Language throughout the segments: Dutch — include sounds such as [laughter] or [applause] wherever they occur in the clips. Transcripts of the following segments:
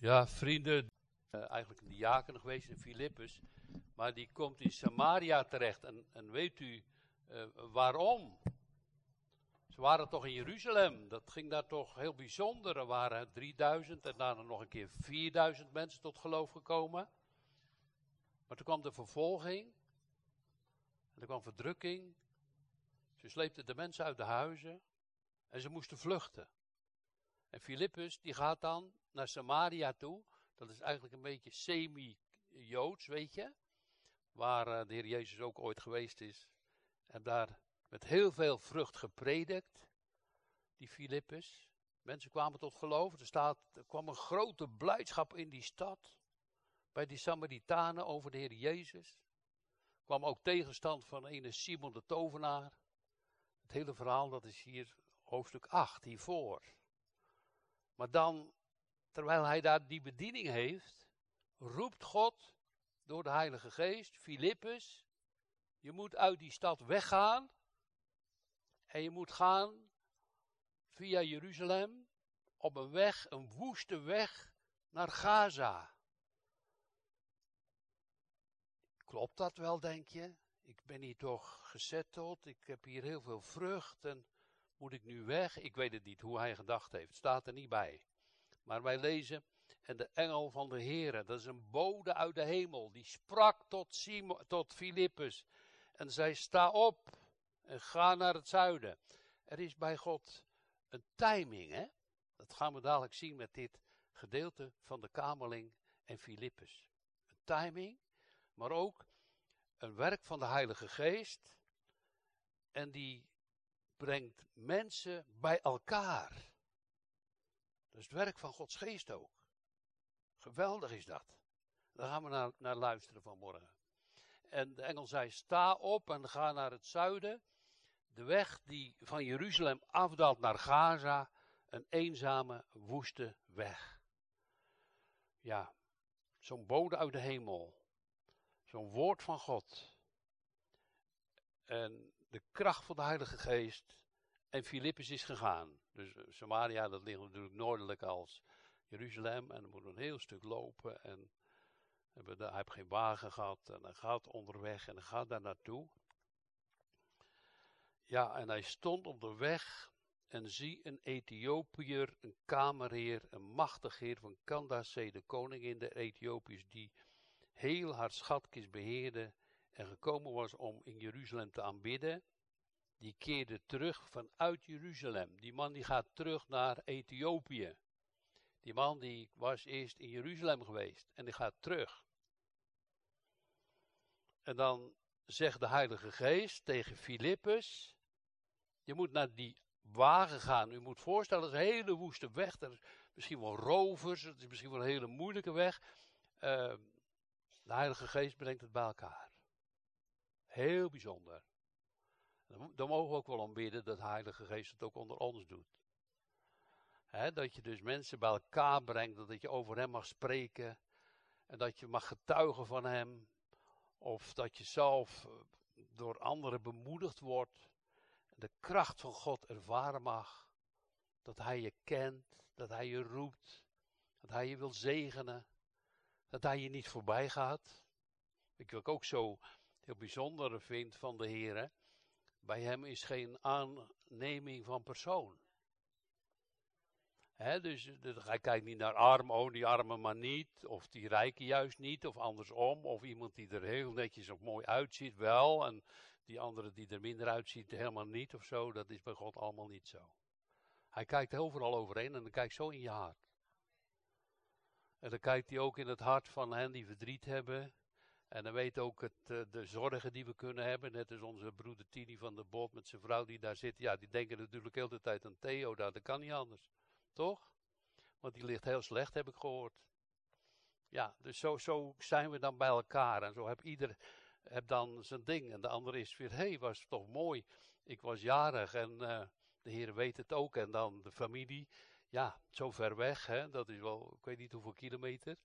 Ja, vrienden, uh, eigenlijk een diaken geweest in Filippus, maar die komt in Samaria terecht. En, en weet u uh, waarom? Ze waren toch in Jeruzalem, dat ging daar toch heel bijzonder. Er waren 3000 en daarna nog een keer 4000 mensen tot geloof gekomen. Maar toen kwam de vervolging, en er kwam verdrukking. Ze sleepten de mensen uit de huizen en ze moesten vluchten. En Filippus die gaat dan naar Samaria toe. Dat is eigenlijk een beetje semi-Joods, weet je. Waar uh, de Heer Jezus ook ooit geweest is. En daar met heel veel vrucht gepredikt. Die Filippus. Mensen kwamen tot geloof. Er, staat, kwam een grote blijdschap in die stad. Bij die Samaritanen over de Heer Jezus. Er kwam ook tegenstand van een Simon de Tovenaar. Het hele verhaal dat is hier hoofdstuk 8, hiervoor. Maar dan, terwijl hij daar die bediening heeft, roept God door de Heilige Geest, Filippus, je moet uit die stad weggaan en je moet gaan via Jeruzalem op een weg, een woeste weg naar Gaza. Klopt dat wel, denk je? Ik ben hier toch gezetteld, ik heb hier heel veel vrucht en moet ik nu weg? Ik weet het niet hoe hij gedacht heeft. Staat er niet bij. Maar wij lezen, en de engel van de Heere, dat is een bode uit de hemel, die sprak tot, Simon, tot Filippus. En zei, sta op en ga naar het zuiden. Er is bij God een timing, hè? Dat gaan we dadelijk zien met dit gedeelte van de Kamerling en Filippus. Een timing, maar ook een werk van de Heilige Geest. En die brengt mensen bij elkaar. Dat is het werk van Gods geest ook. Geweldig is dat. Daar gaan we naar, naar luisteren vanmorgen. En de engel zei: Sta op en ga naar het zuiden. De weg die van Jeruzalem afdaalt naar Gaza. Een eenzame, woeste weg. Ja, zo'n bode uit de hemel. Zo'n woord van God. En de kracht van de Heilige Geest. En Filippus is gegaan. Dus eh, Samaria, dat ligt natuurlijk noordelijk als Jeruzalem. En dan moet een heel stuk lopen. En hij heeft geen wagen gehad. En hij gaat onderweg en hij gaat daar naartoe. Ja, en hij stond op de weg. En zie een Ethiopiër, een kamerheer, een machtig heer van Candace, de koningin der Ethiopiërs, die heel haar schatkist beheerde en gekomen was om in Jeruzalem te aanbidden, die keerde terug vanuit Jeruzalem. Die man die gaat terug naar Ethiopië. Die man die was eerst in Jeruzalem geweest en die gaat terug. En dan zegt de Heilige Geest tegen Filippus, je moet naar die wagen gaan. U moet voorstellen, het is een hele woeste weg. Er is misschien wel rovers, het is misschien wel een hele moeilijke weg. Uh, de Heilige Geest brengt het bij elkaar. Heel bijzonder. Dan mogen we ook wel aanbidden dat de Heilige Geest het ook onder ons doet. dat je dus mensen bij elkaar brengt, dat je over hem mag spreken. En dat je mag getuigen van hem. Of dat je zelf eh, door anderen bemoedigd wordt. De kracht van God ervaren mag. Dat hij je kent, dat hij je roept. Dat hij je wil zegenen. Dat hij je niet voorbij gaat. Ik wil ook zo heel bijzondere vind van de Heer. Bij hem is geen aanneming van persoon. dus, hij kijkt niet naar arm, oh die armen maar niet, of die rijken juist niet, of andersom, of iemand die er heel netjes of mooi uitziet wel, en die andere die er minder uitziet helemaal niet of zo, dat is bij God allemaal niet zo. Hij kijkt overal overheen en dan kijkt zo in je hart. En dan kijkt hij ook in het hart van hen die verdriet hebben, en dan weet ook het, eh, de zorgen die we kunnen hebben. Net als onze broeder Tini van de Bot met zijn vrouw die daar zit. Ja, die denken natuurlijk heel de tijd aan Theo daar. Dat kan niet anders. Toch? Want die ligt heel slecht, heb ik gehoord. Ja, dus zo, zo zijn we dan bij elkaar. En zo heb ieder heb dan zijn ding. En de andere is weer, hé, hey, was toch mooi. Ik was jarig en uh, de Heer weet het ook. En dan de familie. Ja, zo ver weg, hè. Dat is wel, ik weet niet hoeveel kilometer.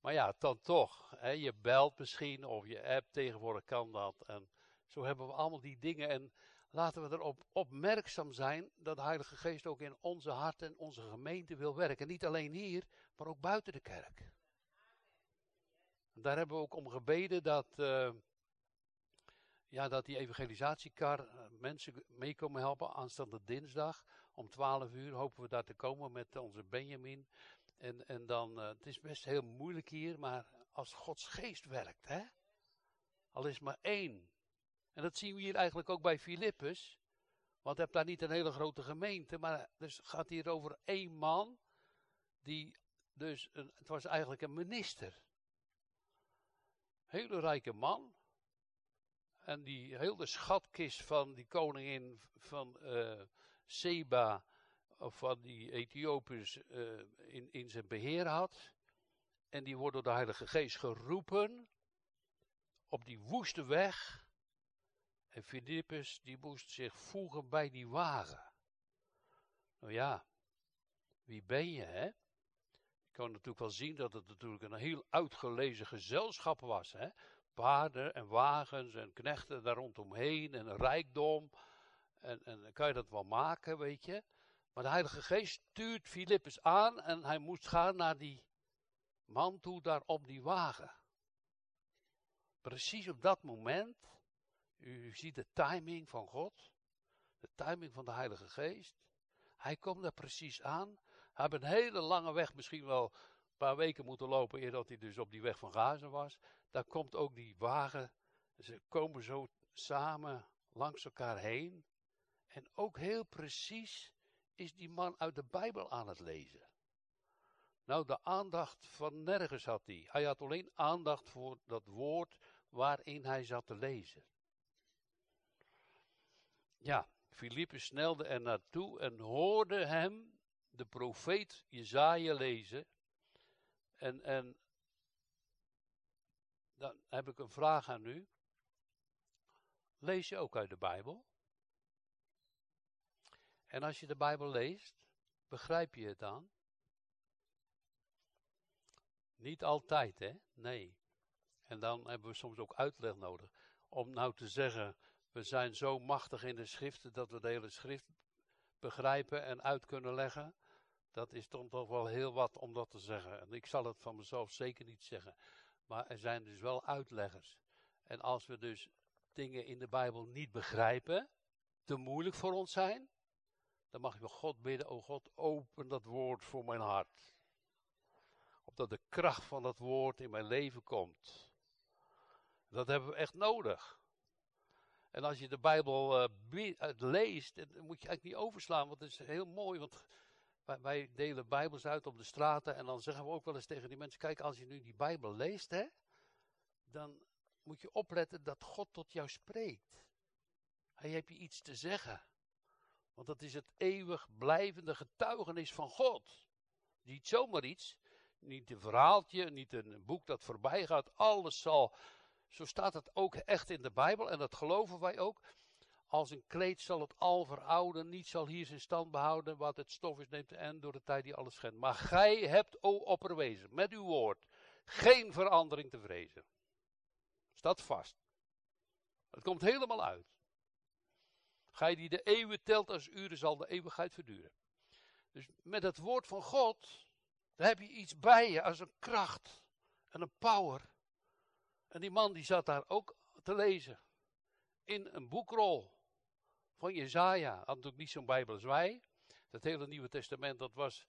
Maar ja, dan toch. Hè, je belt misschien of je app, tegenwoordig kan dat. En zo hebben we allemaal die dingen. En laten we erop opmerkzaam zijn dat de Heilige Geest ook in onze hart en onze gemeente wil werken. Niet alleen hier, maar ook buiten de kerk. Daar hebben we ook om gebeden dat, uh, ja, dat die evangelisatiekar uh, mensen mee komen helpen. Aanstaande dinsdag om 12 uur hopen we daar te komen met onze Benjamin. En, en dan, uh, het is best heel moeilijk hier, maar als Gods geest werkt, hè. Al is maar één. En dat zien we hier eigenlijk ook bij Filippus. Want je hebt daar niet een hele grote gemeente, maar dus gaat hier over één man. Die dus, een, het was eigenlijk een minister. Hele rijke man. En die hele schatkist van die koningin van uh, Seba, van die Ethiopiërs, uh, in, in zijn beheer had. En die wordt door de Heilige Geest geroepen op die woeste weg. En Filippus die moest zich voegen bij die wagen. Nou ja, wie ben je hè? Je kan natuurlijk wel zien dat het natuurlijk een heel uitgelezen gezelschap was hè. Paarden en wagens en knechten daar rondomheen en rijkdom. En, en dan kan je dat wel maken, weet je. Maar de Heilige Geest stuurt Filippus aan en hij moest gaan naar die man toe daar op die wagen. Precies op dat moment, u ziet de timing van God, de timing van de Heilige Geest. Hij komt daar precies aan. Hij heeft een hele lange weg, misschien wel een paar weken moeten lopen, eer dat hij dus op die weg van Gaza was. Daar komt ook die wagen. Ze komen zo samen langs elkaar heen. En ook heel precies is die man uit de Bijbel aan het lezen. Nou, de aandacht van nergens had hij. Hij had alleen aandacht voor dat woord waarin hij zat te lezen. Ja, Filippus snelde er naartoe en hoorde hem, de profeet Jezaja, lezen. En, en dan heb ik een vraag aan u. Lees je ook uit de Bijbel? En als je de Bijbel leest, begrijp je het dan? Niet altijd, hè? Nee. En dan hebben we soms ook uitleg nodig. Om nou te zeggen, we zijn zo machtig in de schriften dat we de hele schrift begrijpen en uit kunnen leggen. Dat is toch wel heel wat om dat te zeggen. En ik zal het van mezelf zeker niet zeggen. Maar er zijn dus wel uitleggers. En als we dus dingen in de Bijbel niet begrijpen, te moeilijk voor ons zijn, dan mag je bij God bidden, oh God, open dat woord voor mijn hart. Opdat de kracht van dat woord in mijn leven komt. Dat hebben we echt nodig. En als je de Bijbel uh, leest, dan moet je eigenlijk niet overslaan, want het is heel mooi, want wij, wij, delen Bijbels uit op de straten en dan zeggen we ook wel eens tegen die mensen, kijk, als je nu die Bijbel leest, hè, dan moet je opletten dat God tot jou spreekt. Hij heeft je iets te zeggen. Want dat is het eeuwig blijvende getuigenis van God. Niet zomaar iets, niet een verhaaltje, niet een boek dat voorbij gaat. Alles zal, zo staat het ook echt in de Bijbel en dat geloven wij ook. Als een kleed zal het al verouden, niet zal hier zijn stand behouden, wat het stof is neemt en door de tijd die alles schendt. Maar gij hebt, o opperwezen, met uw woord, geen verandering te vrezen. Staat vast. Het komt helemaal uit. Gij die de eeuwen telt als uren, zal de eeuwigheid verduren. Dus met het woord van God, daar heb je iets bij je als een kracht en een power. En die man die zat daar ook te lezen. In een boekrol van Jezaja. Had natuurlijk niet zo'n Bijbel als wij. Het hele Nieuwe Testament, dat was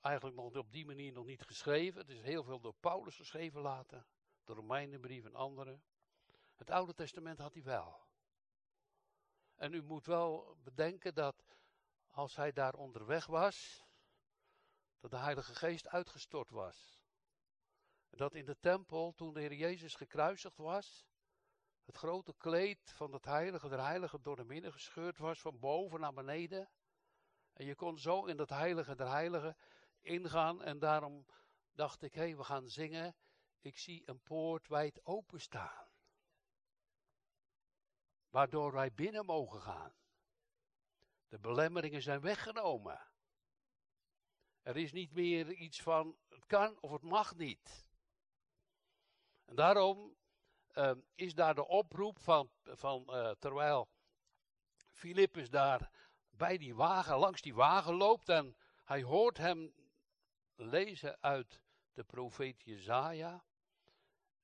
eigenlijk nog op die manier nog niet geschreven. Het is heel veel door Paulus geschreven later. De Romeinenbrief en andere. Het Oude Testament had hij wel. En u moet wel bedenken dat als hij daar onderweg was, dat de Heilige Geest uitgestort was. Dat in de tempel, toen de Heer Jezus gekruisigd was, het grote kleed van het heilige der heiligen door de midden gescheurd was, van boven naar beneden. En je kon zo in dat heilige der heiligen ingaan en daarom dacht ik, hé, hey, we gaan zingen. Ik zie een poort wijd openstaan waardoor wij binnen mogen gaan. De belemmeringen zijn weggenomen. Er is niet meer iets van het kan of het mag niet. En daarom uh, is daar de oproep van, van uh, terwijl Filippus daar bij die wagen, langs die wagen loopt en hij hoort hem lezen uit de profeet Jezaja.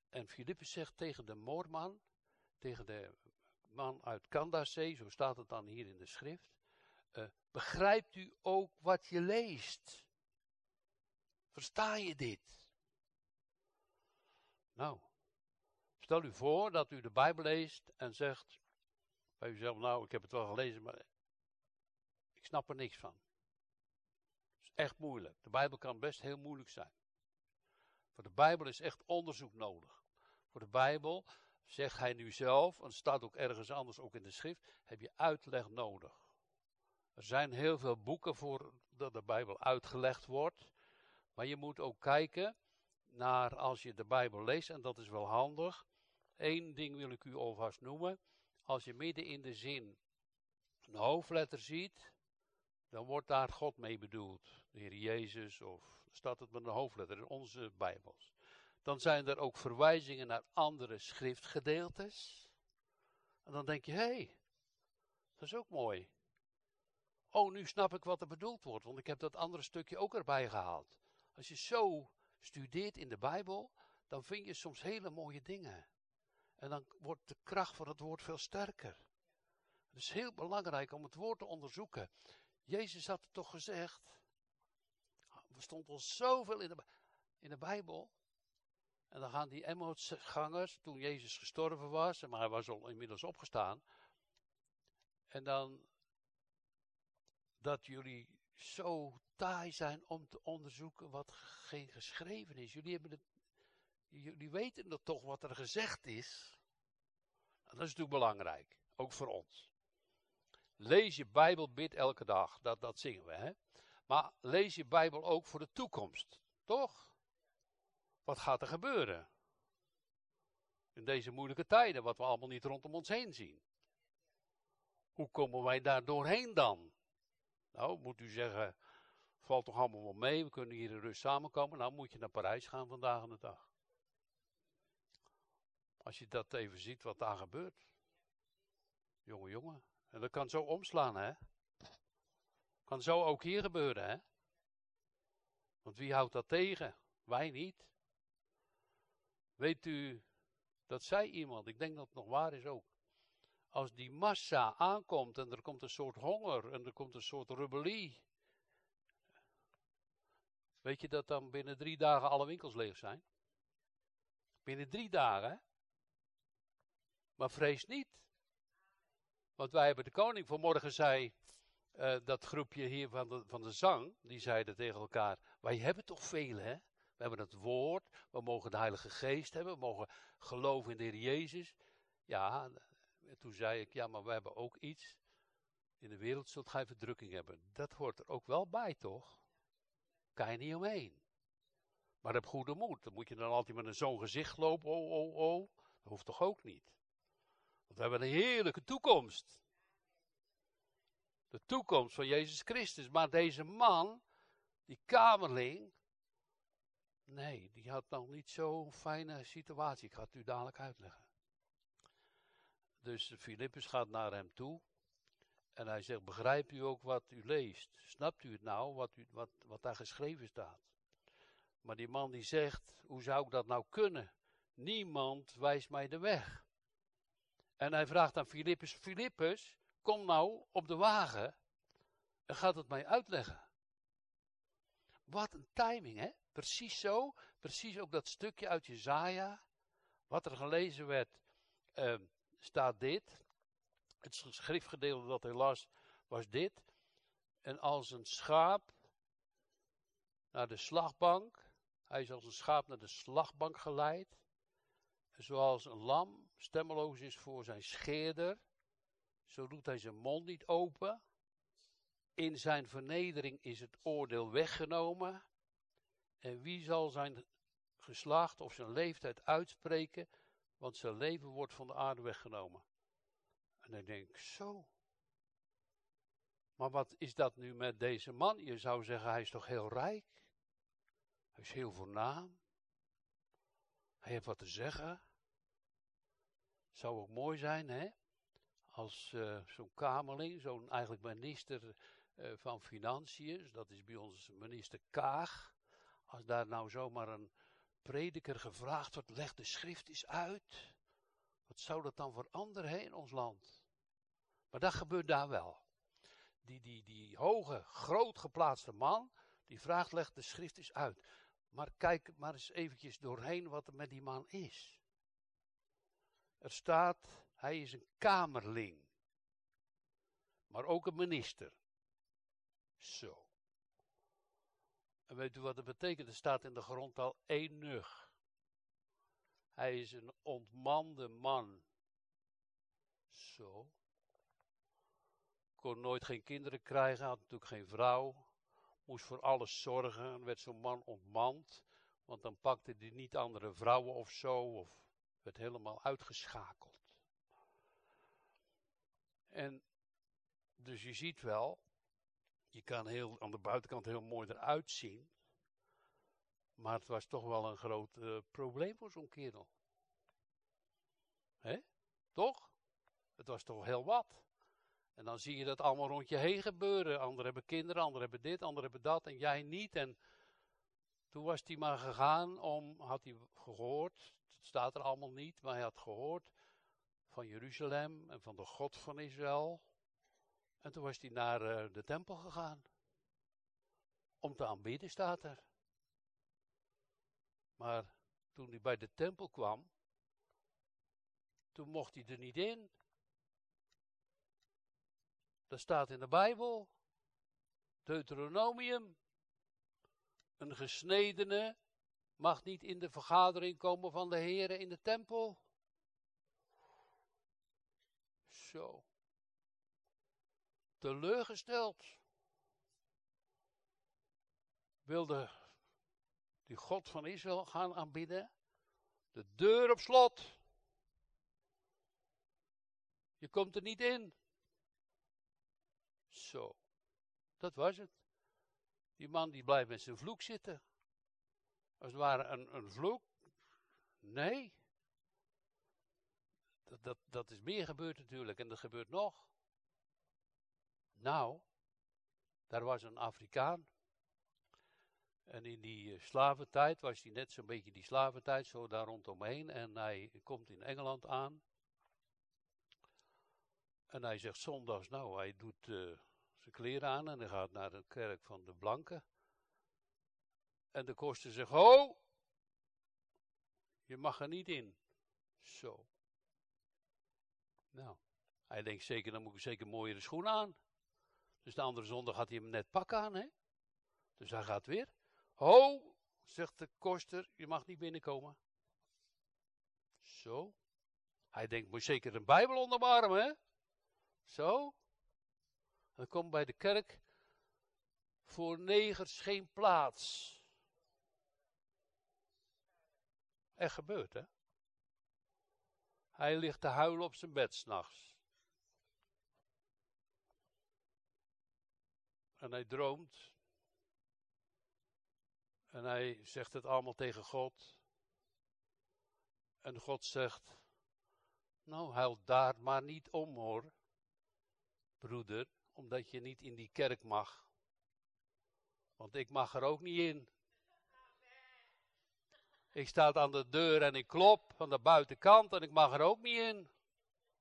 En Filippus zegt tegen de moorman, tegen de man uit Kandasee, zo staat het dan hier in de schrift. Uh, begrijpt u ook wat je leest? Versta je dit? Nou, stel u voor dat u de Bijbel leest en zegt bij uzelf, nou, ik heb het wel gelezen, maar ik snap er niks van. Is echt moeilijk. De Bijbel kan best heel moeilijk zijn. Voor de Bijbel is echt onderzoek nodig. Voor de Bijbel, zegt hij nu zelf, en staat ook ergens anders, ook in de schrift, heb je uitleg nodig. Er zijn heel veel boeken voor dat de Bijbel uitgelegd wordt. Maar je moet ook kijken naar als je de Bijbel leest, en dat is wel handig. Eén ding wil ik u alvast noemen. Als je midden in de zin een hoofdletter ziet, dan wordt daar God mee bedoeld. De Heer Jezus, of staat het met een hoofdletter in onze Bijbels. Dan zijn er ook verwijzingen naar andere schriftgedeeltes. En dan denk je, hé, hey, dat is ook mooi. Oh, nu snap ik wat er bedoeld wordt, want ik heb dat andere stukje ook erbij gehaald. Als je zo studeert in de Bijbel, dan vind je soms hele mooie dingen. En dan wordt de kracht van het woord veel sterker. Het is heel belangrijk om het woord te onderzoeken. Jezus had het toch gezegd. Er stond al zoveel in de, in de Bijbel. En dan gaan die Emmausgangers, toen Jezus gestorven was, maar hij was al inmiddels opgestaan. En dan dat jullie zo taai zijn om te onderzoeken wat geen geschreven is. Jullie, hebben jullie weten dat toch wat er gezegd is. Nou, dat is natuurlijk belangrijk, ook voor ons. Lees je Bijbel, bid elke dag. Dat, dat zingen we, hè? Maar lees je Bijbel ook voor de toekomst, toch? Wat gaat er gebeuren? In deze moeilijke tijden, wat we allemaal niet rondom ons heen zien. Hoe komen wij daar doorheen dan? Nou, moet u zeggen, valt toch allemaal wel mee, we kunnen hier in rust samenkomen. Nou moet je naar Parijs gaan vandaag aan de dag. Als je dat even ziet wat daar gebeurt. Jongen, jongen. En dat kan zo omslaan, hè. Kan zo ook hier gebeuren, hè. Want wie houdt dat tegen? Wij niet. Weet u, dat zei iemand, ik denk dat het nog waar is ook als die massa aankomt en er komt een soort honger en er komt een soort rebellie. Weet je dat dan binnen drie dagen alle winkels leeg zijn? Binnen drie dagen. Maar vrees niet. Want wij hebben de koning vanmorgen zei, uh, dat groepje hier van de, van de zang, die zeiden tegen elkaar, wij hebben toch veel hè? We hebben het woord, we mogen de Heilige Geest hebben, we mogen geloven in de Heer Jezus. Ja, en toen zei ik, ja, maar we hebben ook iets. In de wereld zult gij verdrukking hebben. Dat hoort er ook wel bij, toch? Kan je niet omheen. Maar heb goede moed. Dan moet je dan altijd met een zo'n gezicht lopen. Oh, oh, oh. Dat hoeft toch ook niet. Want we hebben een heerlijke toekomst. De toekomst van Jezus Christus. Maar deze man, die kamerling. Nee, die had nog niet zo'n fijne situatie. Ik ga het u dadelijk uitleggen. Dus Filippus gaat naar hem toe. En hij zegt, begrijpt u ook wat u leest? Snapt u het nou, wat, u, wat, wat daar geschreven staat? Maar die man die zegt, hoe zou ik dat nou kunnen? Niemand wijst mij de weg. En hij vraagt aan Filippus, Filippus, kom nou op de wagen en gaat het mij uitleggen. Wat een timing, hè? Precies zo, precies ook dat stukje uit Jezaja, wat er gelezen werd. Uh, staat dit. Het schriftgedeelte dat hij las was dit. En als een schaap naar de slagbank, hij is als een schaap naar de slagbank geleid. Zoals een lam stemmeloos is voor zijn scheerder, zo doet hij zijn mond niet open. In zijn vernedering is het oordeel weggenomen. En wie zal zijn geslacht of zijn leeftijd uitspreken? want zijn leven wordt van de aarde weggenomen. En dan denk ik, zo. Maar wat is dat nu met deze man? Je zou zeggen, hij is toch heel rijk? Hij is heel voornaam. Hij heeft wat te zeggen. Zou ook mooi zijn, hè? als uh, zo'n kamerling, zo'n eigenlijk minister uh, van Financiën, dat is bij ons minister Kaag. Als daar nou zomaar een prediker gevraagd wordt, leg de schrift eens uit. Wat zou dat dan veranderen in ons land? Maar dat gebeurt daar wel. Die, die, die hoge, groot geplaatste man, die vraagt, leg de schrift eens uit. Maar kijk maar eens eventjes doorheen wat er met die man is. Er staat, hij is een kamerling. Maar ook een minister. Zo. En weet u wat dat betekent? Er staat in de grond al enig. Hij is een ontmande man. Zo. Kon nooit geen kinderen krijgen, had natuurlijk geen vrouw. Moest voor alles zorgen en werd zo'n man ontmand. Want dan pakte hij niet andere vrouwen of zo, of werd helemaal uitgeschakeld. En dus je ziet wel, je kan heel, aan de buitenkant heel mooi eruit zien. Maar het was toch wel een groot uh, probleem voor zo'n kerel. Hè? Toch? Het was toch heel wat. En dan zie je dat allemaal rond je heen gebeuren. Anderen hebben kinderen, anderen hebben dit, anderen hebben dat en jij niet. En toen was hij maar gegaan om, had hij gehoord, het staat er allemaal niet, maar hij had gehoord van Jeruzalem en van de God van Israël. En toen was hij naar uh, de tempel gegaan. Om te aanbidden staat er. Maar toen hij bij de tempel kwam, toen mocht hij er niet in. Dat staat in de Bijbel. Deuteronomium. Een gesnedene mag niet in de vergadering komen van de heren in de tempel. Zo. Teleurgesteld. Wilde die God van Israël gaan aanbidden. De deur op slot. Je komt er niet in. Zo. Dat was het. Die man die blijft met zijn vloek zitten. Als het ware een, een vloek. Nee. Dat, dat, dat is meer gebeurd natuurlijk. En dat gebeurt nog. Nou, daar was een Afrikaan. En in die uh, slaventijd was hij net zo'n beetje die slaventijd, zo daar rondomheen. En hij komt in Engeland aan. En hij zegt zondags, nou, hij doet uh, zijn kleren aan en hij gaat naar de kerk van de blanken. En de koster zegt, ho, je mag er niet in. Zo. Nou, hij denkt zeker, dan moet ik zeker mooiere schoenen aan. Dus de andere zondag had hij hem net pak aan, hè. Dus hij gaat weer. Ho, zegt de koster, je mag niet binnenkomen. Zo. Hij denkt, moet zeker een Bijbel onder hè? Zo. Dan komt bij de kerk voor negers geen plaats. Er gebeurt, hè? Hij ligt te huilen op zijn bed s'nachts. En hij droomt. En hij zegt het allemaal tegen God. En God zegt: Nou, huil daar maar niet om hoor broeder, omdat je niet in die kerk mag. Want ik mag er ook niet in. Ik sta aan de deur en ik klop aan de buitenkant en ik mag er ook niet in.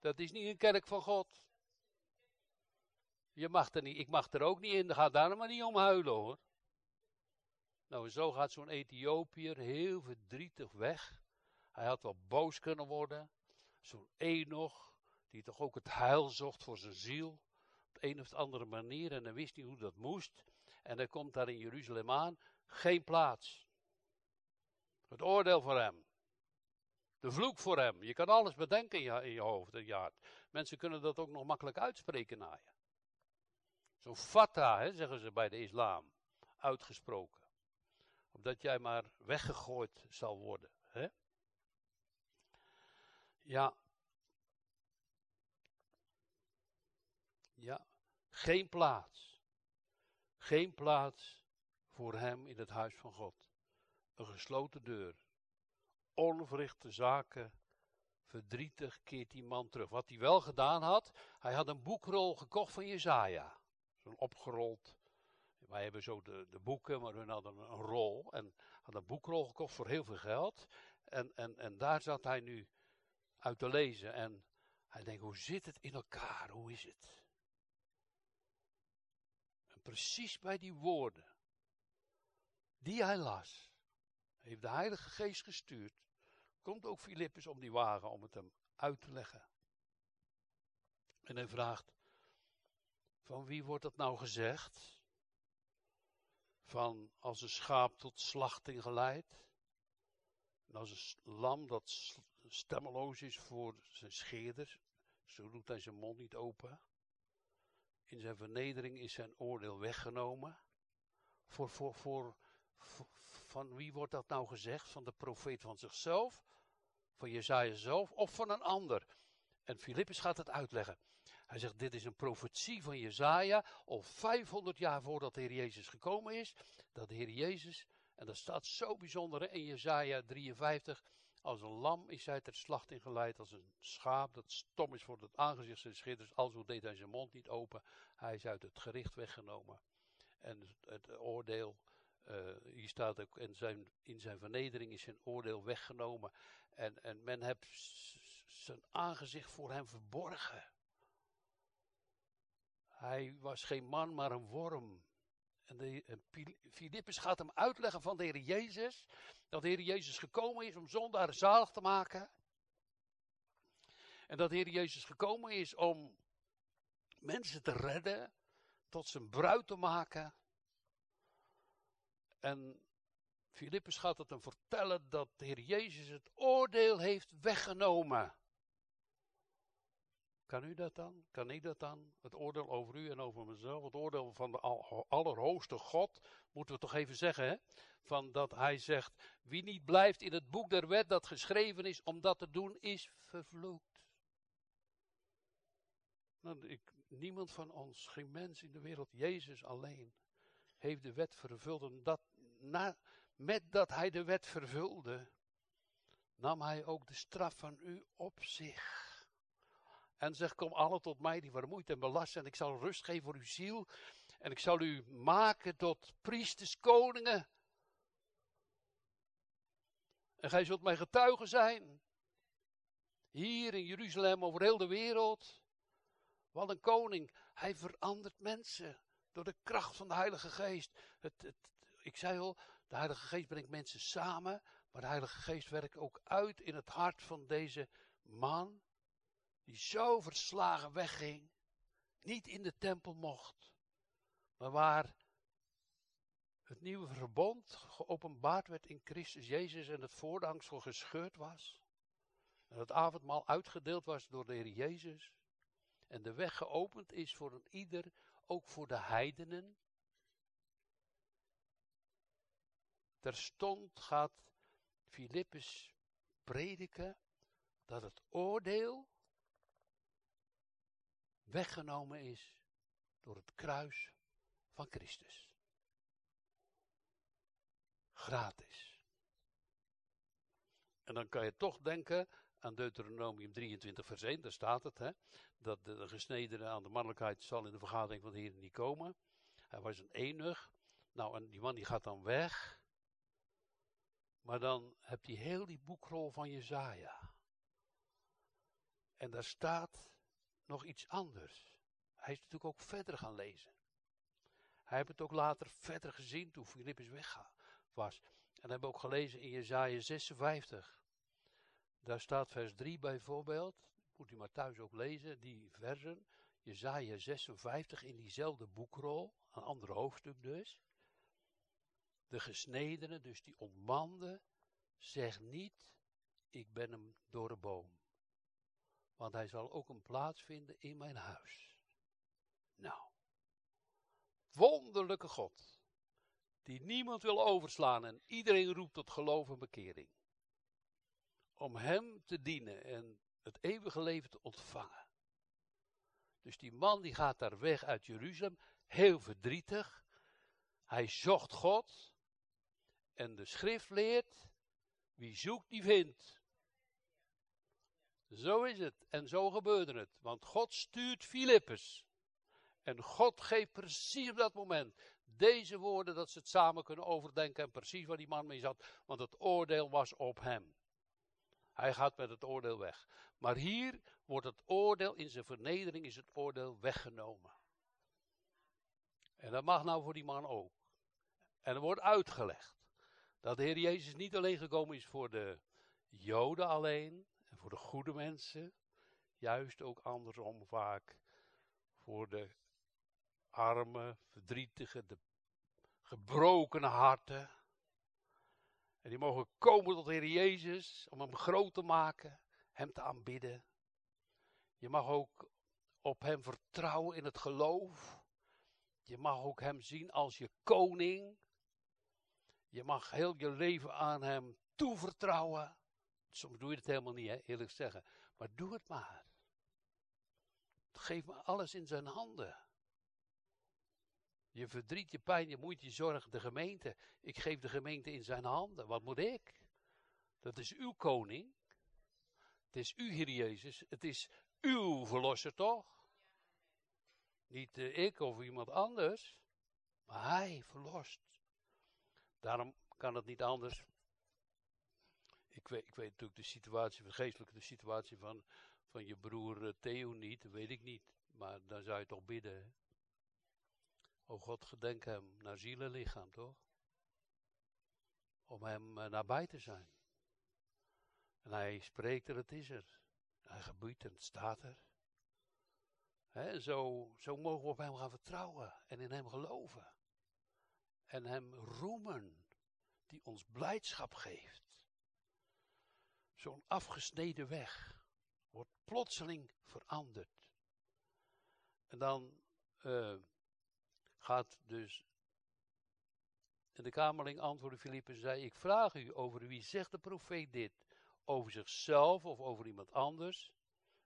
Dat is niet een kerk van God. Je mag er niet, ik mag er ook niet in, gaat daar maar niet om huilen hoor. Nou, zo gaat zo'n Ethiopiër heel verdrietig weg. Hij had wel boos kunnen worden. Zo'n Enoch, die toch ook het heil zocht voor zijn ziel een of andere manier en hij wist niet hoe dat moest. En hij komt daar in Jeruzalem aan, geen plaats. Het oordeel voor hem. De vloek voor hem. Je kan alles bedenken in je, in je hoofd en. Mensen kunnen dat ook nog makkelijk uitspreken naar je. Zo'n fata, hè, zeggen ze bij de islam. Uitgesproken. Omdat jij maar weggegooid zal worden. Hè? Ja, Ja, geen plaats. Geen plaats voor hem in het huis van God. Een gesloten deur. Onverrichte zaken verdrietig keert die man terug. Wat hij wel gedaan had, hij had een boekrol gekocht van Jezaja. Zo'n opgerold. Wij hebben zo de, de boeken, maar we hadden een rol. En had een boekrol gekocht voor heel veel geld. En, en, en daar zat hij nu uit te lezen. En hij denkt, hoe zit het in elkaar? Hoe is het? En precies bij die woorden die hij las, heeft de Heilige Geest gestuurd. Komt ook Filippus om die wagen om het hem uit te leggen. En hij vraagt, van wie wordt dat nou gezegd? Van als een schaap tot slachting geleid. En als een lam dat stemmeloos is voor zijn scheerders. Zo doet hij zijn mond niet open. In zijn vernedering is zijn oordeel weggenomen. Voor, voor, voor, van wie wordt dat nou gezegd? Van de profeet van zichzelf? Van Jezaja zelf? Of van een ander? En Filippus gaat het uitleggen. Hij zegt, dit is een profetie van Jezaja, al 500 jaar voordat de Heer Jezus gekomen is. Dat de Heer Jezus, en dat staat zo bijzonder in Jezaja 53, als een lam is hij ter slachting geleid, als een schaap dat stom is voor het aangezicht zijn schitters, alzo deed hij zijn mond niet open. Hij is uit het gericht weggenomen. En het, oordeel uh, hier staat ook, in zijn, in zijn vernedering is zijn oordeel weggenomen. En, en men heeft zijn aangezicht voor hem verborgen. Hij was geen man, maar een worm. En, de, Filippus gaat hem uitleggen van de Heer Jezus. Dat de Heer Jezus gekomen is om zondaren zalig te maken. En dat de Heer Jezus gekomen is om mensen te redden. Tot zijn bruid te maken. En Filippus gaat het hem vertellen dat de Heer Jezus het oordeel heeft weggenomen. Kan u dat dan? Kan ik dat dan? Het oordeel over u en over mezelf. Het oordeel van de Allerhoogste God. Moeten we toch even zeggen, hè? Van dat hij zegt: Wie niet blijft in het boek der wet dat geschreven is om dat te doen, is vervloekt. Nou, ik, niemand van ons, geen mens in de wereld, Jezus alleen, heeft de wet vervuld. En dat, na, met dat hij de wet vervulde, nam hij ook de straf van u op zich. En zegt, kom alle tot mij die vermoeid en belast zijn. En ik zal rust geven voor uw ziel. En ik zal u maken tot priesters, koningen. En gij zult mijn getuigen zijn. Hier in Jeruzalem, over heel de wereld. Wat een koning. Hij verandert mensen. Door de kracht van de Heilige Geest. Het, ik zei al, de Heilige Geest brengt mensen samen. Maar de Heilige Geest werkt ook uit in het hart van deze man. Die zo verslagen wegging. Niet in de tempel mocht. Maar waar het nieuwe verbond geopenbaard werd in Christus Jezus en het voordangsel gescheurd was. En het avondmaal uitgedeeld was door de Heer Jezus. En de weg geopend is voor een ieder, ook voor de heidenen. Terstond gaat Filippus prediken dat het oordeel weggenomen is door het kruis van Christus. Gratis. En dan kan je toch denken aan Deuteronomium 23 vers 1, daar staat het, hè, dat de, de gesnedene aan de mannelijkheid zal in de vergadering van de Heer niet komen. Hij was een enig. Nou, en die man die gaat dan weg. Maar dan heb je heel die boekrol van Jezaja. En daar staat nog iets anders. Hij is natuurlijk ook verder gaan lezen. Hij heeft het ook later verder gezien toen Filippus weg was. En hebben we ook gelezen in Jezaja 56. Daar staat vers 3 bijvoorbeeld. Moet u maar thuis ook lezen, die versen. Jezaja 56 in diezelfde boekrol. Een ander hoofdstuk dus. De gesnedene, dus die ontmande, zegt niet, ik ben hem door de boom. Want hij zal ook een plaats vinden in mijn huis. Nou, wonderlijke God, die niemand wil overslaan en iedereen roept tot geloof en bekering. Om hem te dienen en het eeuwige leven te ontvangen. Dus die man die gaat daar weg uit Jeruzalem, heel verdrietig. Hij zocht God. En de schrift leert, wie zoekt die vindt. Zo is het. En zo gebeurde het. Want God stuurt Filippus. En God geeft precies op dat moment deze woorden dat ze het samen kunnen overdenken. En precies waar die man mee zat. Want het oordeel was op hem. Hij gaat met het oordeel weg. Maar hier wordt het oordeel, in zijn vernedering is het oordeel weggenomen. En dat mag nou voor die man ook. En er wordt uitgelegd dat de Heer Jezus niet alleen gekomen is voor de Joden alleen en voor de goede mensen, juist ook andersom vaak voor de arme, verdrietige, de gebroken harten. En die mogen komen tot Heer Jezus om hem groot te maken, hem te aanbidden. Je mag ook op hem vertrouwen in het geloof. Je mag ook hem zien als je koning. Je mag heel je leven aan hem toevertrouwen. Soms doe je het helemaal niet, hè, eerlijk zeggen. Maar doe het maar. Geef me alles in zijn handen. Je verdriet, je pijn, je moeite, je zorg, de gemeente. Ik geef de gemeente in zijn handen. Wat moet ik? Dat is uw koning. Het is uw Heer Jezus. Het is uw verlosser, toch? Niet uh, ik of iemand anders. Maar hij verlost. Daarom kan het niet anders. Ik weet, ik weet natuurlijk de situatie, de geestelijke situatie van, van je broer uh, Theo niet. Dat weet ik niet. Maar dan zou je toch bidden. Hè? O God, gedenk hem naar ziel en lichaam, toch? Om hem uh, nabij te zijn. En hij spreekt er, het is er. Hij gebiedt en het staat er. He, zo, zo mogen we op hem gaan vertrouwen en in hem geloven. En hem roemen, die ons blijdschap geeft. Zo'n afgesneden weg wordt plotseling veranderd. En dan uh, gaat dus. En de kamerling antwoordde Filippus en zei: Ik vraag u over wie zegt de profeet dit? Over zichzelf of over iemand anders?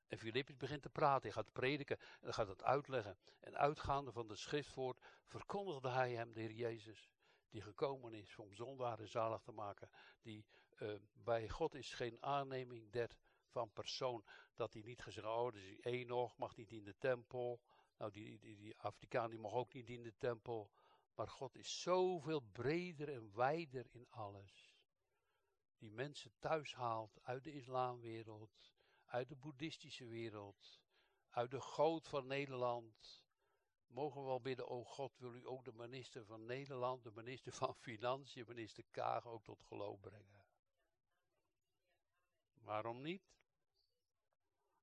En Filippus begint te praten, hij gaat prediken en gaat het uitleggen. En uitgaande van de schriftwoord verkondigde hij hem de Heer Jezus, die gekomen is om zondaren zalig te maken. Die uh, bij God is geen aanneming der van persoon, dat hij niet gezegd, oh, dus Enoch mag niet in de tempel. Nou, die, die, die Afrikaan die mag ook niet in de tempel. Maar God is zoveel breder en wijder in alles. Die mensen thuis haalt uit de islamwereld, uit de boeddhistische wereld, uit de goot van Nederland. Mogen we wel bidden, oh God, wil u ook de minister van Nederland, de minister van [laughs] Financiën, minister Kaag ook tot geloof brengen? Waarom niet?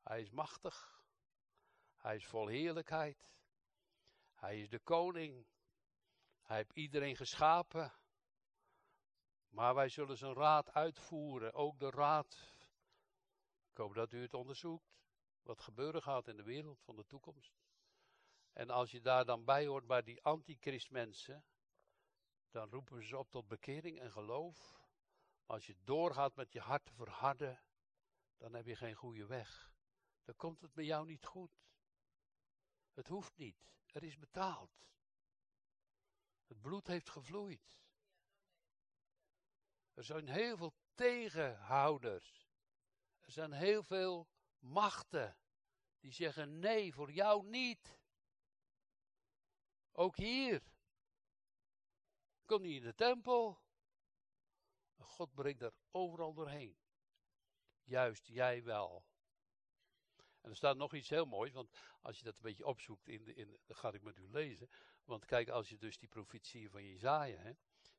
Hij is machtig. Hij is vol heerlijkheid. Hij is de koning. Hij heeft iedereen geschapen. Maar wij zullen zijn raad uitvoeren. Ook de raad ik hoop dat u het onderzoekt. Wat gebeuren gaat in de wereld van de toekomst. En als je daar dan bij hoort bij die antichristmensen, dan roepen ze op tot bekering en geloof. Als je doorgaat met je hart te verharden, dan heb je geen goede weg. Dan komt het bij jou niet goed. Het hoeft niet. Er is betaald. Het bloed heeft gevloeid. Er zijn heel veel tegenhouders. Er zijn heel veel machten die zeggen nee, voor jou niet. Ook hier. Kom niet in de tempel. God brengt daar overal doorheen. Juist jij wel. En er staat nog iets heel moois, want als je dat een beetje opzoekt, in de, in, dan ga ik met u lezen. Want kijk, als je dus die profetie van Jezaja, hè,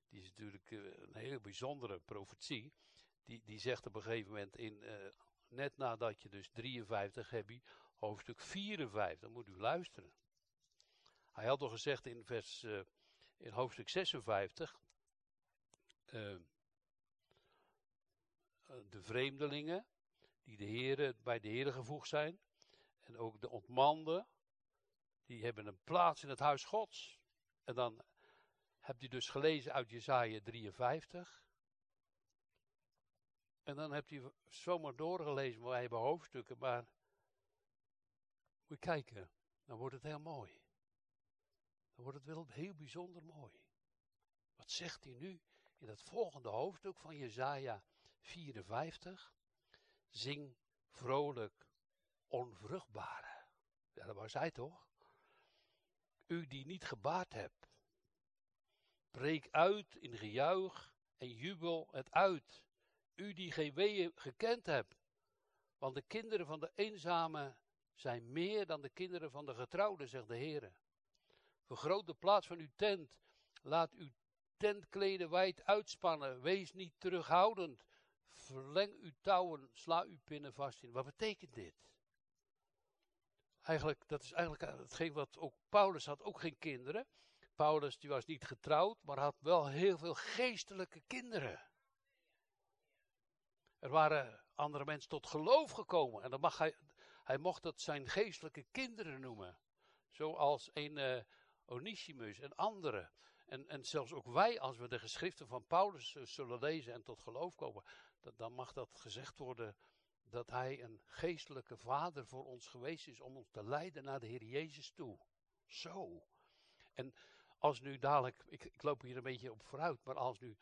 die is natuurlijk eh, een hele bijzondere profetie die, die zegt op een gegeven moment in, uh, net nadat je dus 53 heb je, hoofdstuk 54, dan moet u luisteren. Hij had al gezegd in vers, uh, in hoofdstuk 56, uh, eh, de vreemdelingen, die de heren, bij de heren gevoegd zijn, en ook de ontmanden, die hebben een plaats in het huis gods. En dan hebt u dus gelezen uit Jezaja 53, en dan hebt u zomaar doorgelezen, maar wij hebben hoofdstukken, maar moet je kijken, dan wordt het heel mooi. Dan wordt het wel heel bijzonder mooi. Wat zegt hij nu in het volgende hoofdstuk van Jezaja 54? Zing vrolijk onvruchtbare. Ja, dat was hij toch? U die niet gebaard hebt, breek uit in gejuich en jubel het uit. U die geen weeën gekend hebt, want de kinderen van de eenzame zijn meer dan de kinderen van de getrouwden, zegt de Heer. Vergroot de plaats van uw tent, laat uw tentkleden wijd uitspannen, wees niet terughoudend. Verleng uw touwen, sla uw pinnen vast in. Wat betekent dit? Eigenlijk, dat is eigenlijk hetgeen wat ook Paulus had, ook geen kinderen. Paulus die was niet getrouwd, maar had wel heel veel geestelijke kinderen. Er waren andere mensen tot geloof gekomen. En dan mag hij, hij mocht dat zijn geestelijke kinderen noemen. Zoals een uh, Onesimus en anderen. En, en zelfs ook wij, als we de geschriften van Paulus uh, zullen lezen en tot geloof komen, dan mag dat gezegd worden dat hij een geestelijke vader voor ons geweest is om ons te leiden naar de Heer Jezus toe. Zo. En als nu dadelijk, ik, ik loop hier een beetje op vooruit, maar als nu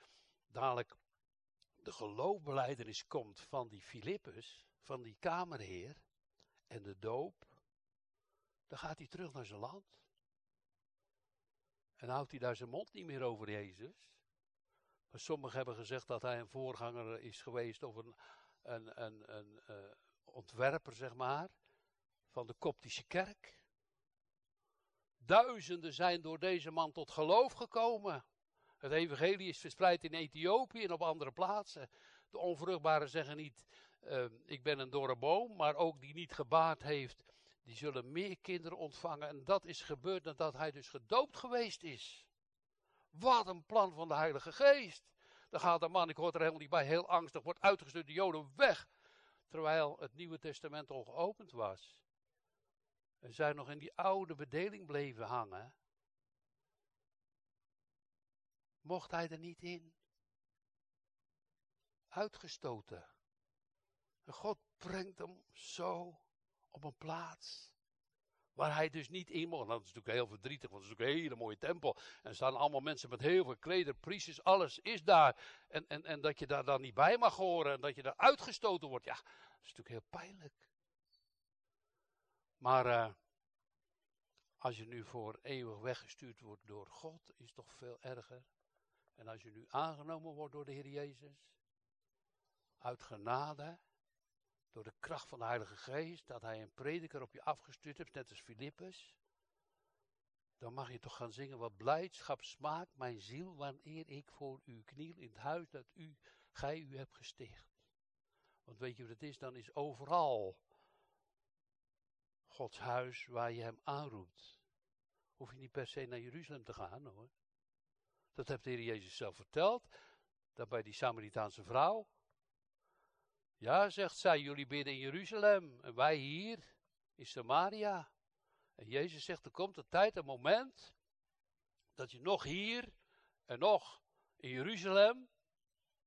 dadelijk de geloofbeleidenis komt van die Filippus, van die kamerheer, en de doop, dan gaat hij terug naar zijn land. En houdt hij daar zijn mond niet meer over Jezus. Sommigen hebben gezegd dat hij een voorganger is geweest of een, een, een, een uh, ontwerper, zeg maar, van de Koptische kerk. Duizenden zijn door deze man tot geloof gekomen. Het evangelie is verspreid in Ethiopië en op andere plaatsen. De onvruchtbaren zeggen niet, uh, ik ben een dorre boom, maar ook die niet gebaard heeft, die zullen meer kinderen ontvangen. En dat is gebeurd nadat hij dus gedoopt geweest is. Wat een plan van de Heilige Geest. Dan gaat de man, ik hoor er helemaal niet bij, heel angstig, wordt uitgestuurd, de Joden weg. Terwijl het Nieuwe Testament al geopend was. En zij nog in die oude bedeling bleven hangen. Mocht hij er niet in. Uitgestoten. En God brengt hem zo op een plaats waar hij dus niet in mocht. Nou, dat is natuurlijk heel verdrietig, want het is natuurlijk een hele mooie tempel. En er staan allemaal mensen met heel veel kleder, priesters, alles is daar. En, en, en dat je daar dan niet bij mag horen en dat je daar uitgestoten wordt. Ja, dat is natuurlijk heel pijnlijk. Maar uh, als je nu voor eeuwig weggestuurd wordt door God, is toch veel erger. En als je nu aangenomen wordt door de Heer Jezus, uit genade, door de kracht van de Heilige Geest, dat Hij een prediker op je afgestuurd heeft, net als Filippus, dan mag je toch gaan zingen, wat blijdschap smaakt mijn ziel, wanneer ik voor u kniel in het huis dat u, gij u hebt gesticht. Want weet je wat het is, dan is overal Gods huis waar je hem aanroept. Hoef je niet per se naar Jeruzalem te gaan hoor. Dat heeft de Heer Jezus zelf verteld. Dat bij die Samaritaanse vrouw. Ja, zegt zij, jullie bidden in Jeruzalem en wij hier in Samaria. En Jezus zegt, er komt een tijd, een moment, dat je nog hier en nog in Jeruzalem,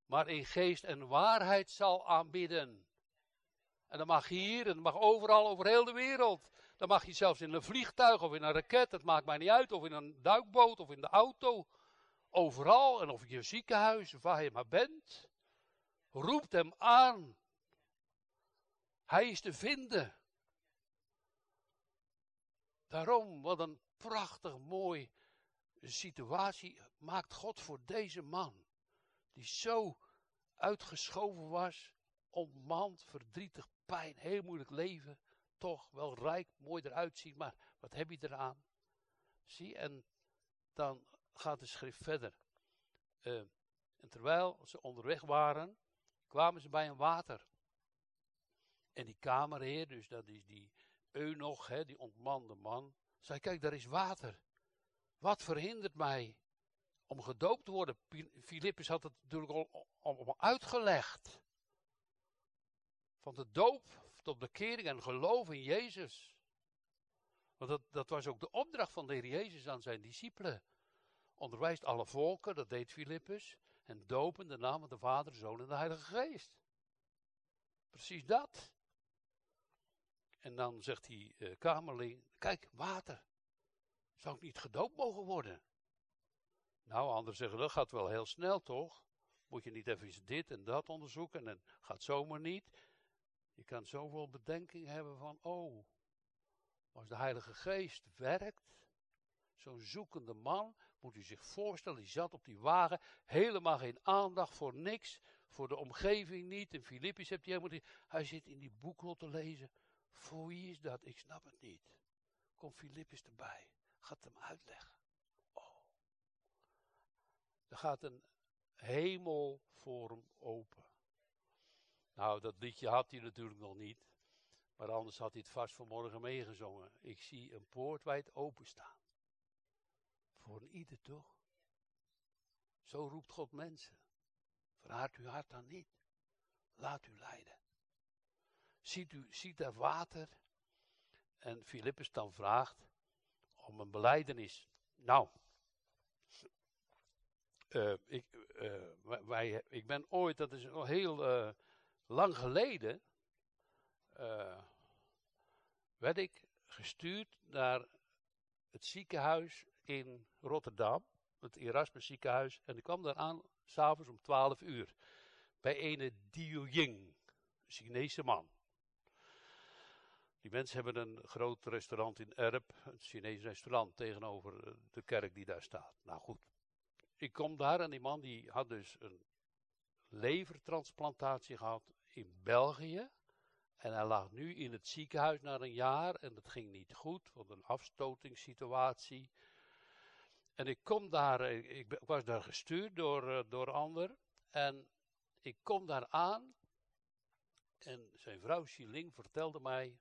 maar in geest en waarheid zal aanbidden. En dat mag hier en dat mag overal over heel de wereld. Dan mag je zelfs in een vliegtuig of in een raket, het maakt mij niet uit, of in een duikboot of in de auto. Overal en of je ziekenhuis of waar je maar bent. Roept hem aan. Hij is te vinden. Daarom, wat een prachtig mooi situatie maakt God voor deze man. Die zo uitgeschoven was, ontmand, verdrietig, pijn, heel moeilijk leven. Toch wel rijk, mooi eruit zien, maar wat heb je eraan? Zie, en dan gaat de schrift verder. Uh, en terwijl ze onderweg waren, kwamen ze bij een water. En die kamerheer, dus dat is die eunog, hè, die ontmande man, zei, kijk, daar is water. Wat verhindert mij om gedoopt te worden? Filippus had het natuurlijk al, uitgelegd. Van de doop tot bekering en geloof in Jezus. Want dat, dat was ook de opdracht van de Heer Jezus aan zijn discipelen. Onderwijst alle volken, dat deed Filippus. En dopen de naam van de Vader, de Zoon en de Heilige Geest. Precies dat. En dan zegt die uh, kamerling, kijk, water. Zou ik niet gedoopt mogen worden? Nou, anderen zeggen, dat gaat wel heel snel, toch? Moet je niet even dit en dat onderzoeken en gaat zomaar niet. Je kan zoveel bedenking hebben van, oh, als de Heilige Geest werkt, zo'n zoekende man, moet u zich voorstellen, die zat op die wagen, helemaal geen aandacht voor niks, voor de omgeving niet. In Filippi's hebt hij helemaal niet, hij zit in die boekrol te lezen. Voor wie is dat? Ik snap het niet. Komt Filippus erbij, gaat hem uitleggen. Oh. Er gaat een hemel voor hem open. Nou, dat liedje had hij natuurlijk nog niet. Maar anders had hij het vast vanmorgen meegezongen. Ik zie een poort wijd openstaan. Voor ieder toch? Zo roept God mensen. Verhaart uw hart dan niet. Laat u leiden. Ziet u, ziet daar water? En Filippus dan vraagt om een beleidenis. Nou, uh, ik, uh, wij, ik ben ooit, dat is al heel uh, lang geleden, werd ik gestuurd naar het ziekenhuis in Rotterdam, het Erasmus ziekenhuis, en ik kwam daar aan s'avonds om 12 uur bij ene Dio Ying, een Chinese man. Die mensen hebben een groot restaurant in Erp, een Chinees restaurant tegenover de kerk die daar staat. Nou goed, ik kom daar en die man die had dus een levertransplantatie gehad in België. En hij lag nu in het ziekenhuis na een jaar en dat ging niet goed, want een afstotingssituatie. En ik kom daar, eh, ik, was daar gestuurd door, uh, door ander. En ik kom daar aan. En zijn vrouw Xiling vertelde mij.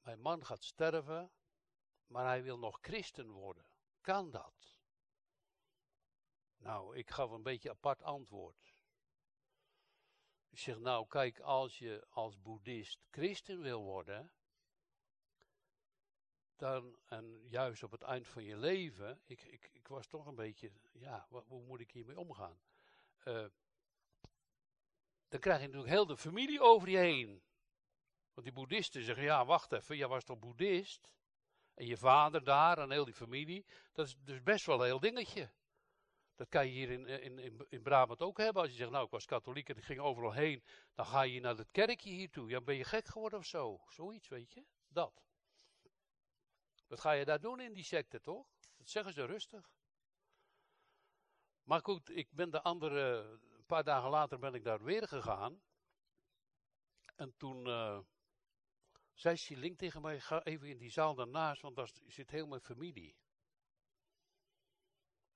Mijn man gaat sterven. Maar hij wil nog christen worden. Kan dat? Nou, ik gaf een beetje apart antwoord. Ik zeg, nou kijk, als je als boeddhist christen wil worden, dan, en juist op het eind van je leven, ik, ik, ik was toch een beetje, ja, wat, hoe moet ik hiermee omgaan? Uh, dan krijg je natuurlijk heel de familie over je heen. Want die boeddhisten zeggen, ja, wacht even, jij was toch boeddhist? En je vader daar en heel die familie, dat is dus best wel een heel dingetje. Dat kan je hier in, in, in, in Brabant ook hebben. Als je zegt, nou, ik was katholiek en ik ging overal heen, dan ga je naar het kerkje hier toe. Ja, ben je gek geworden of zo? Zoiets, weet je? Dat. Wat ga je daar doen in die secte, toch? Dat zeggen ze rustig. Maar goed, ik ben de andere, een paar dagen later ben ik daar weer gegaan. En toen uh, zei Siling tegen mij, ga even in die zaal daarnaast, want daar zit heel mijn familie.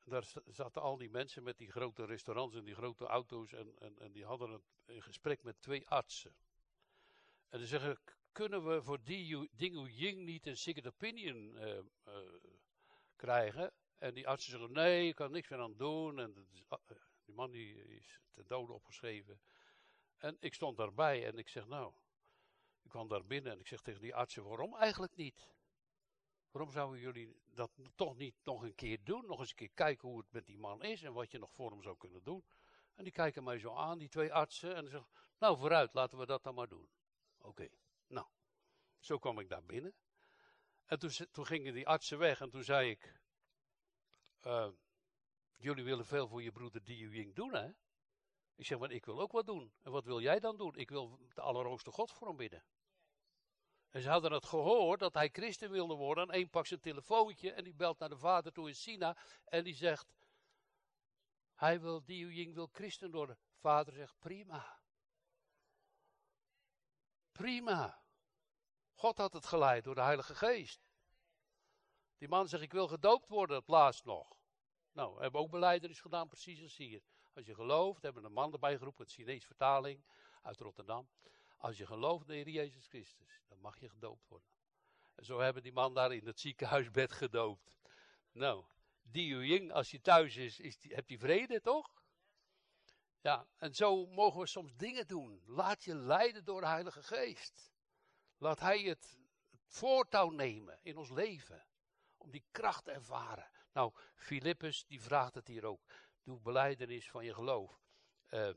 Daar zaten al die mensen met die grote restaurants en die grote auto's en, en, die hadden een, gesprek met twee artsen. En ze zeggen, kunnen we voor die Ding Ying niet een second opinion uh, uh, krijgen? En die artsen zeggen, nee, ik kan niks meer aan doen. En is, uh, die man die is ten dode opgeschreven. En ik stond daarbij en ik zeg, nou, ik kwam daar binnen en ik zeg tegen die artsen, waarom eigenlijk niet? Waarom zouden jullie dat toch niet nog een keer doen? Nog eens een keer kijken hoe het met die man is en wat je nog voor hem zou kunnen doen. En die kijken mij zo aan, die twee artsen, en zeggen, nou vooruit, laten we dat dan maar doen. Oké. Zo kwam ik daar binnen. En toen, toen gingen die artsen weg en toen zei ik, uh, jullie willen veel voor je broeder Diu Ying doen, hè? Ik zeg, maar ik wil ook wat doen. En wat wil jij dan doen? Ik wil de Allerhoogste God voor hem bidden. En ze hadden het gehoord dat hij christen wilde worden. En een pakt zijn telefoontje en die belt naar de vader toe in China. En die zegt, hij wil, Diu Ying wil christen worden. Vader zegt, prima. Prima. God had het geleid door de Heilige Geest. Die man zegt, ik wil gedoopt worden, het laatst nog. Nou, we hebben ook beleidenis gedaan, precies als hier. Als je gelooft, hebben een man erbij geroepen, het Chinese vertaling uit Rotterdam. Als je gelooft in Jezus Christus, dan mag je gedoopt worden. En zo hebben die man daar in het ziekenhuisbed gedoopt. Nou, die Ying, als hij thuis is, is die, heb je vrede, toch? Ja, en zo mogen we soms dingen doen. Laat je leiden door de Heilige Geest. Laat Hij het, voortouw nemen in ons leven. Om die kracht te ervaren. Nou, Filippus die vraagt het hier ook. Doe beleidenis van je geloof. Uh,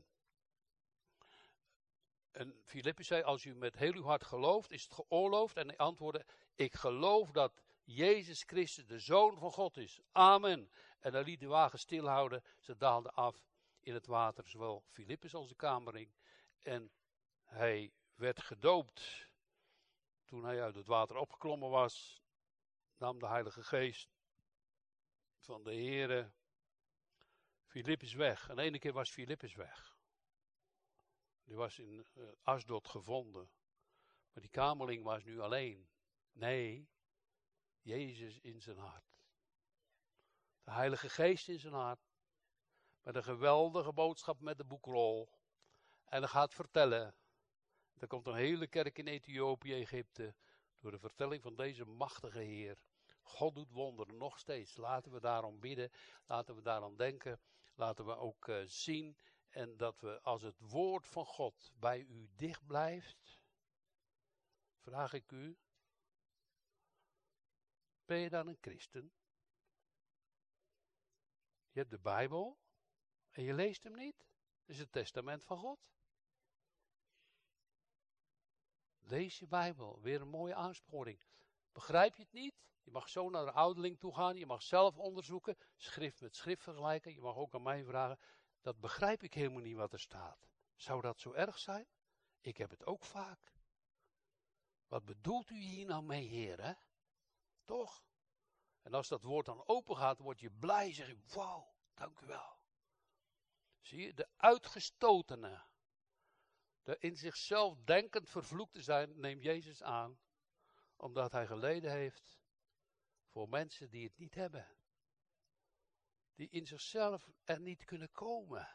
en Filippus zei, als u met heel uw hart gelooft, is het geoorloofd. En hij antwoordde, ik geloof dat Jezus Christus de Zoon van God is. Amen. En hij liet de wagen stilhouden. Ze daalden af in het water, zowel Filippus als de kamering. En hij werd gedoopt. Toen hij uit het water opgeklommen was, nam de Heilige Geest van de Heere Filippus weg. En de ene keer was Filippus weg. Die was in uh, Asdod gevonden. Maar die kamerling was nu alleen. Nee, Jezus in zijn hart. De Heilige Geest in zijn hart. Met een geweldige boodschap met de boekrol. En hij gaat vertellen. Er komt een hele kerk in Ethiopië, Egypte. Door de vertelling van deze machtige Heer. God doet wonderen nog steeds. Laten we daarom bidden. Laten we daarom denken. Laten we ook uh, zien. En dat we als het woord van God bij u dicht blijft. Vraag ik u. Ben je dan een christen? Je hebt de Bijbel. En je leest hem niet. Dat is het testament van God. Lees je Bijbel. Weer een mooie aansporing. Begrijp je het niet? Je mag zo naar de ouderling toe gaan. Je mag zelf onderzoeken. Schrift met schrift vergelijken. Je mag ook aan mij vragen. Dat begrijp ik helemaal niet wat er staat. Zou dat zo erg zijn? Ik heb het ook vaak. Wat bedoelt u hier nou mee, heer? Toch? En als dat woord dan open gaat, word je blij. Zeg je, wauw, dank u wel. Zie je, de uitgestotene, de in zichzelf denkend vervloekt te zijn, neemt Jezus aan, omdat hij geleden heeft voor mensen die het niet hebben. Die in zichzelf er niet kunnen komen.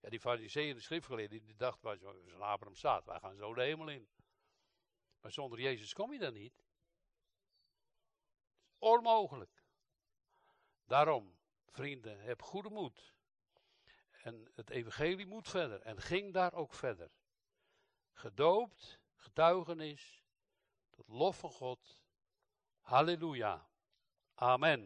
Ja, die fariseeën de schriftgeleerden, die dachten, wij zijn Abraham staat, wij gaan zo de hemel in. Maar zonder Jezus kom je daar niet. Onmogelijk. Daarom, vrienden, heb goede moed. En het evangelie moet verder. En ging daar ook verder. Gedoopt, getuigenis, tot lof van God. Halleluja. Amen.